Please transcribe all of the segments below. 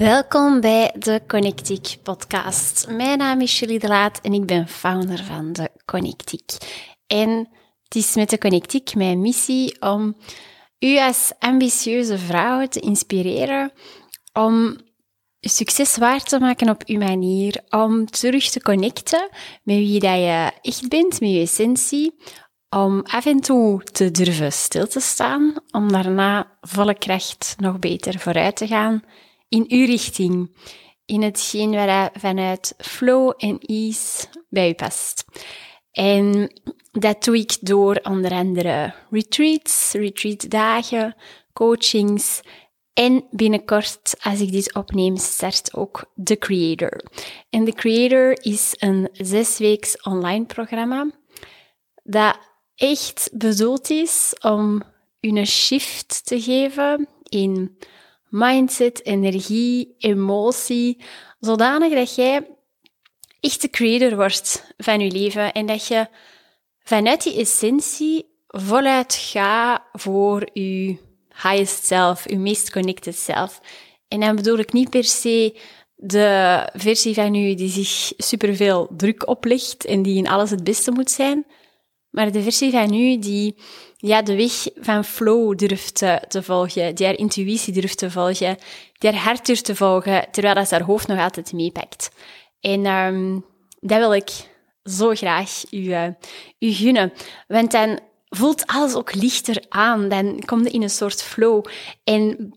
Welkom bij de Connectiek podcast. Mijn naam is Julie de Laat en ik ben founder van de Connectiek. En het is met de Connectiek mijn missie om u als ambitieuze vrouw te inspireren om succes waar te maken op uw manier, om terug te connecten met wie dat je echt bent, met je essentie, om af en toe te durven stil te staan, om daarna volle kracht nog beter vooruit te gaan in uw richting, in hetgeen waar vanuit flow en ease bij u past. En dat doe ik door onder andere retreats, retreatdagen, coachings en binnenkort, als ik dit opneem, start ook The Creator. En The Creator is een zesweeks online programma dat echt bedoeld is om u een shift te geven in mindset, energie, emotie, zodanig dat jij echt de creator wordt van je leven en dat je vanuit die essentie voluit gaat voor je highest self, je meest connected self. En dan bedoel ik niet per se de versie van u die zich superveel druk oplegt en die in alles het beste moet zijn, maar de versie van u die ja, de weg van flow durft te, volgen, die haar intuïtie durft te volgen, die haar hart durft te volgen, terwijl dat haar hoofd nog altijd meepakt. En um, dat wil ik zo graag u, uh, u gunnen. Want dan voelt alles ook lichter aan. Dan komt je in een soort flow. En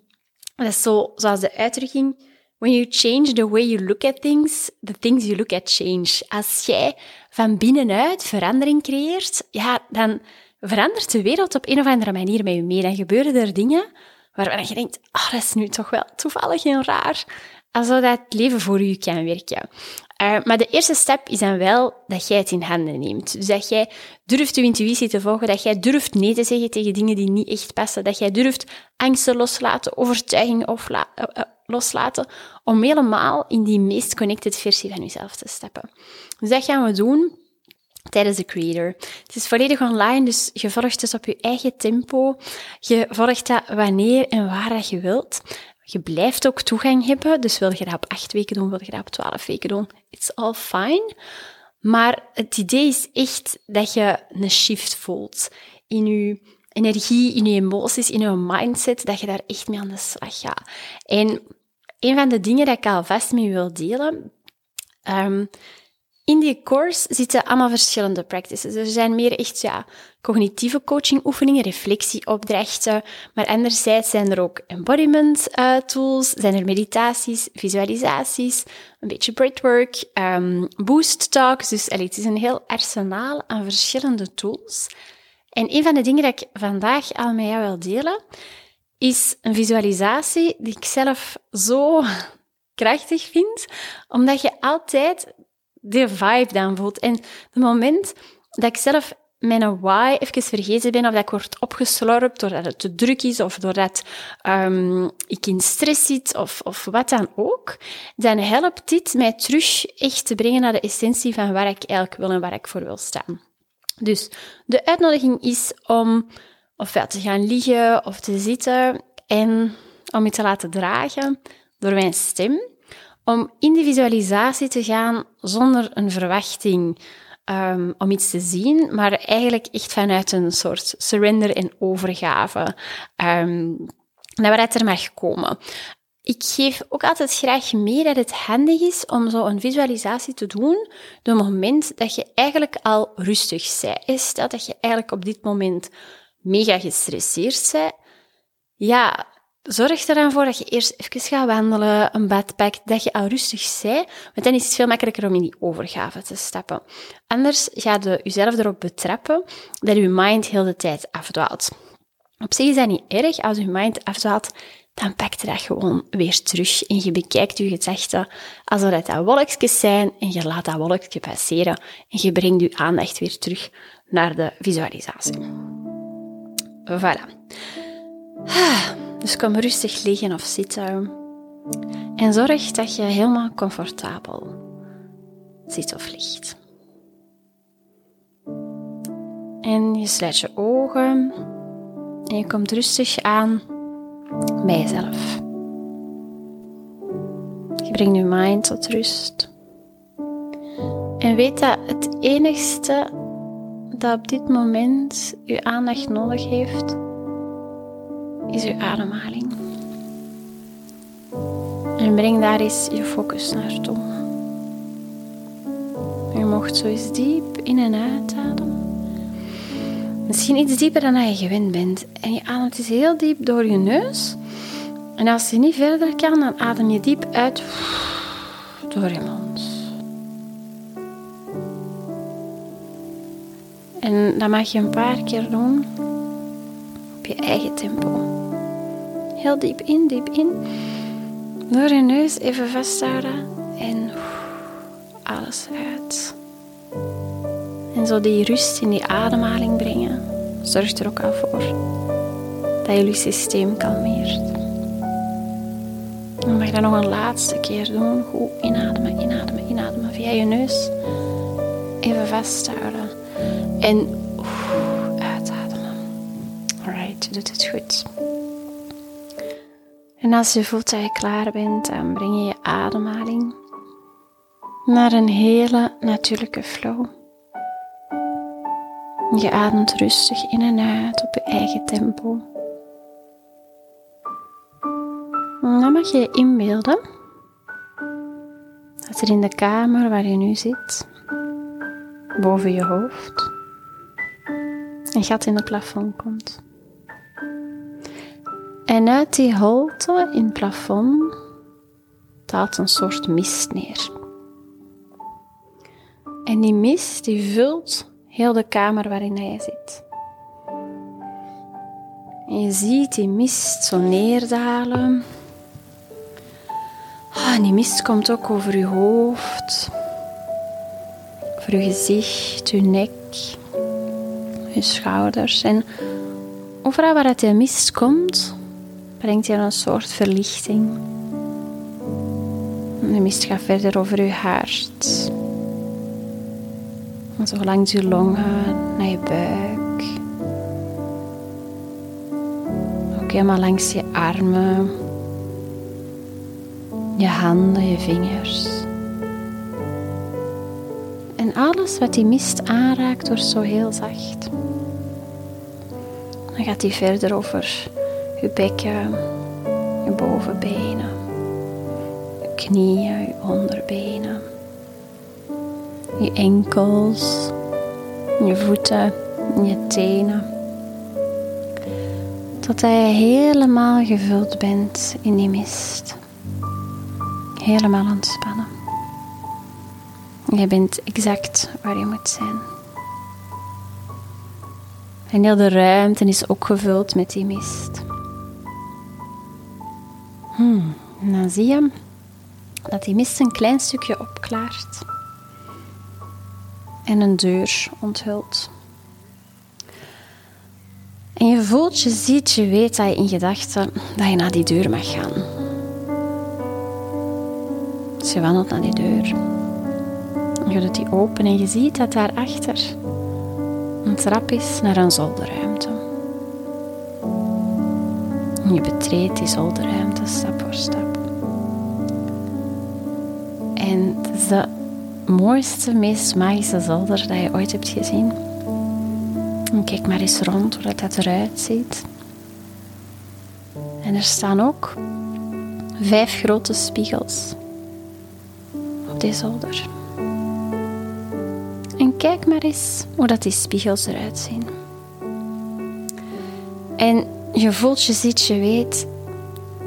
dat is zo, zoals de uitdrukking When you change the way you look at things, the things you look at change. Als jij van binnenuit verandering creëert, ja, dan verandert de wereld op een of andere manier met je mee. Dan gebeuren er dingen waarvan je denkt, oh, dat is nu toch wel toevallig en raar. Alsof dat het leven voor u kan werken. Uh, maar de eerste stap is dan wel dat jij het in handen neemt. Dus dat jij durft je intuïtie te volgen, dat jij durft nee te zeggen tegen dingen die niet echt passen, dat jij durft angsten loslaten, overtuigingen uh, loslaten, om helemaal in die meest connected versie van jezelf te stappen. Dus dat gaan we doen tijdens de Creator. Het is volledig online, dus je volgt het op je eigen tempo. Je volgt dat wanneer en waar je wilt. Je blijft ook toegang hebben, dus wil je dat op acht weken doen, wil je dat op twaalf weken doen, it's all fine. Maar het idee is echt dat je een shift voelt in je energie, in je emoties, in je mindset, dat je daar echt mee aan de slag gaat. En een van de dingen dat ik alvast mee wil delen, um, in die course zitten allemaal verschillende practices. Er zijn meer echt ja, cognitieve coaching oefeningen, reflectieopdrachten, maar anderzijds zijn er ook embodiment uh, tools, zijn er meditaties, visualisaties, een beetje breathwork, um, boost talks. Dus het is een heel arsenaal aan verschillende tools. En een van de dingen dat ik vandaag al met jou wil delen, is een visualisatie die ik zelf zo krachtig vind, omdat je altijd de vibe dan voelt. En het moment dat ik zelf mijn why even vergeten ben, of dat ik word opgeslorpt doordat het te druk is, of doordat um, ik in stress zit, of, of wat dan ook, dan helpt dit mij terug echt te brengen naar de essentie van waar ik eigenlijk wil en waar ik voor wil staan. Dus de uitnodiging is om ofwel te gaan liggen of te zitten en om je te laten dragen door mijn stem om in de visualisatie te gaan zonder een verwachting um, om iets te zien, maar eigenlijk echt vanuit een soort surrender en overgave um, naar wat er mag komen. Ik geef ook altijd graag mee dat het handig is om zo een visualisatie te doen op het moment dat je eigenlijk al rustig bent. Stel dat je eigenlijk op dit moment mega gestresseerd bent. Ja, Zorg er dan voor dat je eerst even gaat wandelen, een bad dat je al rustig bent, want dan is het veel makkelijker om in die overgave te stappen. Anders ga je jezelf erop betrappen dat je mind heel de tijd afdwaalt. Op zich is dat niet erg, als je mind afdwaalt, dan pakt je dat gewoon weer terug en je bekijkt je gedachten alsof dat, dat wolkjes zijn en je laat dat wolkje passeren en je brengt je aandacht weer terug naar de visualisatie. Voilà. Ah. Dus kom rustig liggen of zitten. En zorg dat je helemaal comfortabel zit of ligt. En je sluit je ogen en je komt rustig aan bij jezelf. Je brengt je mind tot rust. En weet dat het enigste dat op dit moment je aandacht nodig heeft, is je ademhaling. En breng daar eens je focus naartoe. Je mocht zo eens diep in en uitademen. Misschien iets dieper dan je gewend bent. En je ademt eens heel diep door je neus. En als je niet verder kan, dan adem je diep uit door je mond. En dat mag je een paar keer doen op je eigen tempo. Heel diep in, diep in. Door je neus even vasthouden en alles uit. En zo die rust in die ademhaling brengen, zorgt er ook al voor dat je systeem kalmeert. Dan mag je dat nog een laatste keer doen. Goed inademen, inademen, inademen via je neus. Even vasthouden. En uitademen. Alright, je doet het goed. En als je voelt dat je klaar bent, dan breng je je ademhaling naar een hele natuurlijke flow. Je ademt rustig in en uit op je eigen tempo. dan mag je je inbeelden dat er in de kamer waar je nu zit, boven je hoofd, een gat in het plafond komt. En uit die holte in het plafond daalt een soort mist neer. En die mist die vult heel de kamer waarin hij zit. En je ziet die mist zo neerdalen. Ah, en die mist komt ook over je hoofd, over je gezicht, je nek, je schouders. En overal waar het die mist komt, brengt hij een soort verlichting. De mist gaat verder over je hart. Zo langs je longen naar je buik. Ook helemaal langs je armen, je handen, je vingers. En alles wat die mist aanraakt wordt zo heel zacht. Dan gaat die verder over je bekken, je bovenbenen, je knieën, je onderbenen je enkels, je voeten, je tenen. Totdat je helemaal gevuld bent in die mist. Helemaal ontspannen. Je bent exact waar je moet zijn. En heel de ruimte is ook gevuld met die mist. Hmm, dan zie je dat die mist een klein stukje opklaart en een deur onthult. En je voelt, je ziet, je weet dat je in gedachten dat je naar die deur mag gaan. Dus je wandelt naar die deur. Je doet die open en je ziet dat daarachter een trap is naar een zolderruimte. Je betreedt die zolderruimte stap voor stap. En de mooiste, meest magische zolder dat je ooit hebt gezien. En kijk maar eens rond hoe dat eruit ziet. En er staan ook vijf grote spiegels op die zolder. En kijk maar eens hoe dat die spiegels eruit zien. En je voelt, je ziet, je weet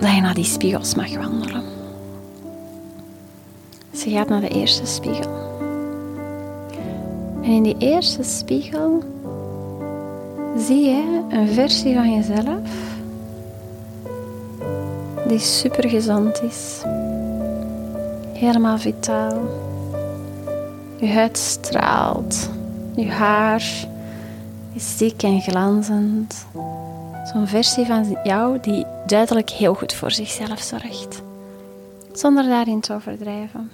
dat je naar die spiegels mag wandelen. Ze gaat naar de eerste spiegel. En in die eerste spiegel zie je een versie van jezelf die super gezond is. Helemaal vitaal. Je huid straalt. Je haar is dik en glanzend. Zo'n versie van jou die duidelijk heel goed voor zichzelf zorgt. Zonder daarin te overdrijven.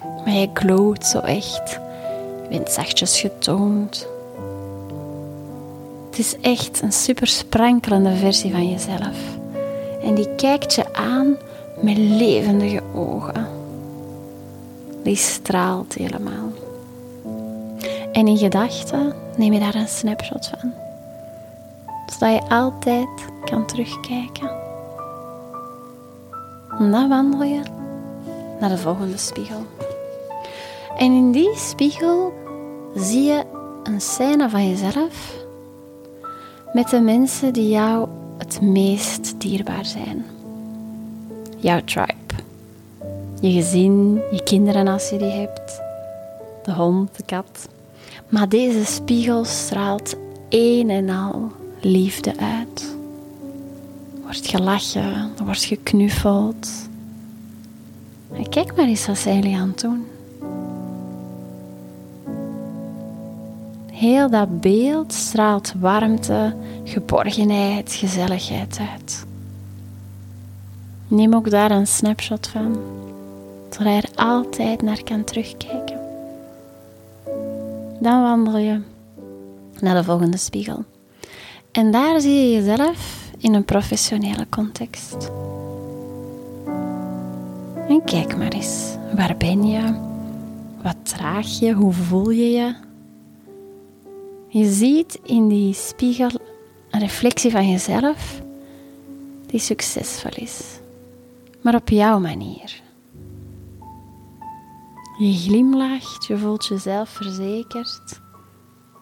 Maar je glowt zo echt. Je bent zachtjes getoond. Het is echt een super sprankelende versie van jezelf. En die kijkt je aan met levendige ogen. Die straalt helemaal. En in gedachten neem je daar een snapshot van. Zodat je altijd kan terugkijken. En dan wandel je naar de volgende spiegel. En in die spiegel zie je een scène van jezelf met de mensen die jou het meest dierbaar zijn. Jouw tribe. Je gezin, je kinderen als je die hebt, de hond, de kat. Maar deze spiegel straalt een en al liefde uit. Wordt gelachen, wordt geknuffeld. Kijk maar eens wat zij jullie aan het doen. Heel dat beeld straalt warmte, geborgenheid, gezelligheid uit. Neem ook daar een snapshot van, zodat je er altijd naar kan terugkijken. Dan wandel je naar de volgende spiegel. En daar zie je jezelf in een professionele context. En kijk maar eens, waar ben je? Wat draag je? Hoe voel je je? Je ziet in die spiegel een reflectie van jezelf die succesvol is, maar op jouw manier. Je glimlacht, je voelt jezelf verzekerd,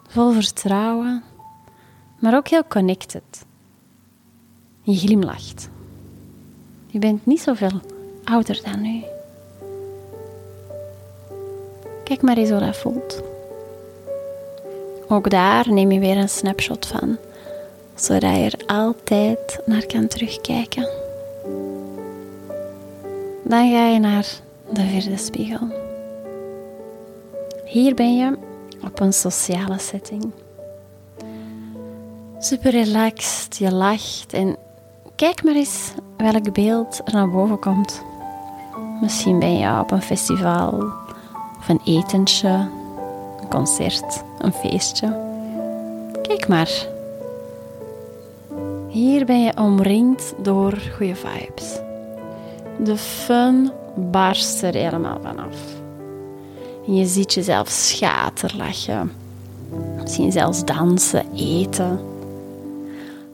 vol vertrouwen, maar ook heel connected. Je glimlacht. Je bent niet zoveel ouder dan nu. Kijk maar eens hoe dat voelt. Ook daar neem je weer een snapshot van, zodat je er altijd naar kan terugkijken. Dan ga je naar de vierde spiegel. Hier ben je op een sociale setting. Super relaxed, je lacht en kijk maar eens welk beeld er naar boven komt. Misschien ben je op een festival of een etentje, een concert, een feestje. Kijk maar. Hier ben je omringd door goede vibes. De fun barst er helemaal vanaf. En je ziet jezelf schaterlachen. Misschien zelfs dansen, eten.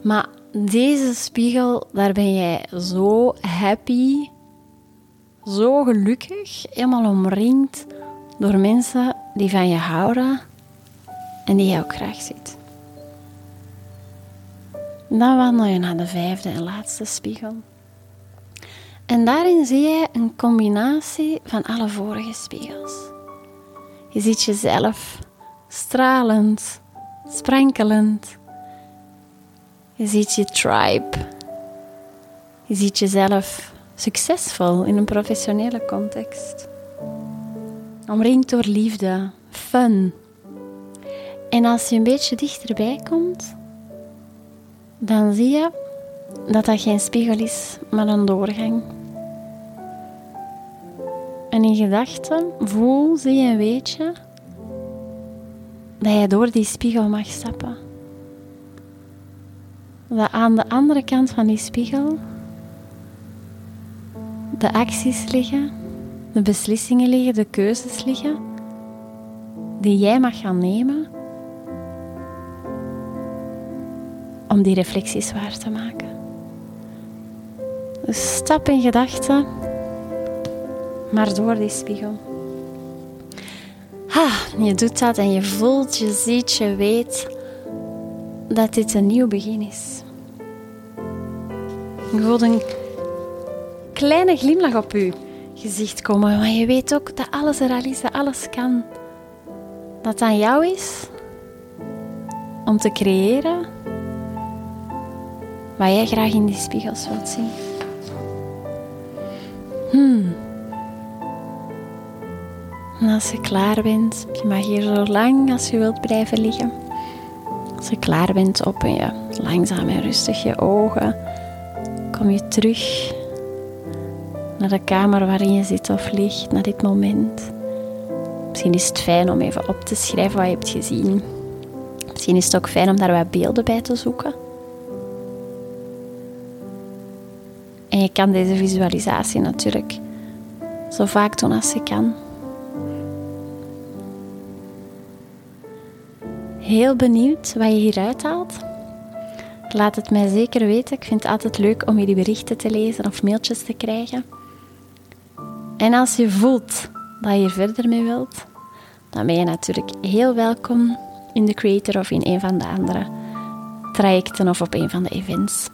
Maar deze spiegel, daar ben jij zo happy, zo gelukkig, helemaal omringd door mensen die van je houden en die jij ook graag ziet. Dan wandel je naar de vijfde en laatste spiegel. En daarin zie je een combinatie van alle vorige spiegels. Je ziet jezelf stralend, sprankelend. Je ziet je tribe. Je ziet jezelf succesvol in een professionele context. Omringd door liefde, fun. En als je een beetje dichterbij komt, dan zie je dat dat geen spiegel is, maar een doorgang. En in gedachten voel, zie en weet je dat je door die spiegel mag stappen. Dat aan de andere kant van die spiegel de acties liggen, de beslissingen liggen, de keuzes liggen, die jij mag gaan nemen om die reflecties waar te maken. Dus stap in gedachten, maar door die spiegel. Ha, je doet dat en je voelt, je ziet, je weet dat dit een nieuw begin is. Je voelt een kleine glimlach op je gezicht komen, maar je weet ook dat alles er al is, dat alles kan. Dat het aan jou is om te creëren wat jij graag in die spiegels wilt zien. Hmm. En als je klaar bent, je mag hier zo lang als je wilt blijven liggen. Als je klaar bent, open je langzaam en rustig je ogen. Kom je terug naar de kamer waarin je zit of ligt, naar dit moment. Misschien is het fijn om even op te schrijven wat je hebt gezien. Misschien is het ook fijn om daar wat beelden bij te zoeken. En je kan deze visualisatie natuurlijk zo vaak doen als je kan. Heel benieuwd wat je hieruit haalt? Laat het mij zeker weten. Ik vind het altijd leuk om jullie berichten te lezen of mailtjes te krijgen. En als je voelt dat je hier verder mee wilt, dan ben je natuurlijk heel welkom in de Creator of in een van de andere trajecten of op een van de events.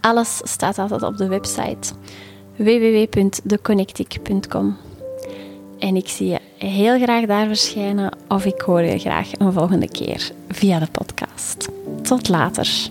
Alles staat altijd op de website www.deconnectic.com. En ik zie je heel graag daar verschijnen of ik hoor je graag een volgende keer via de podcast. Tot later.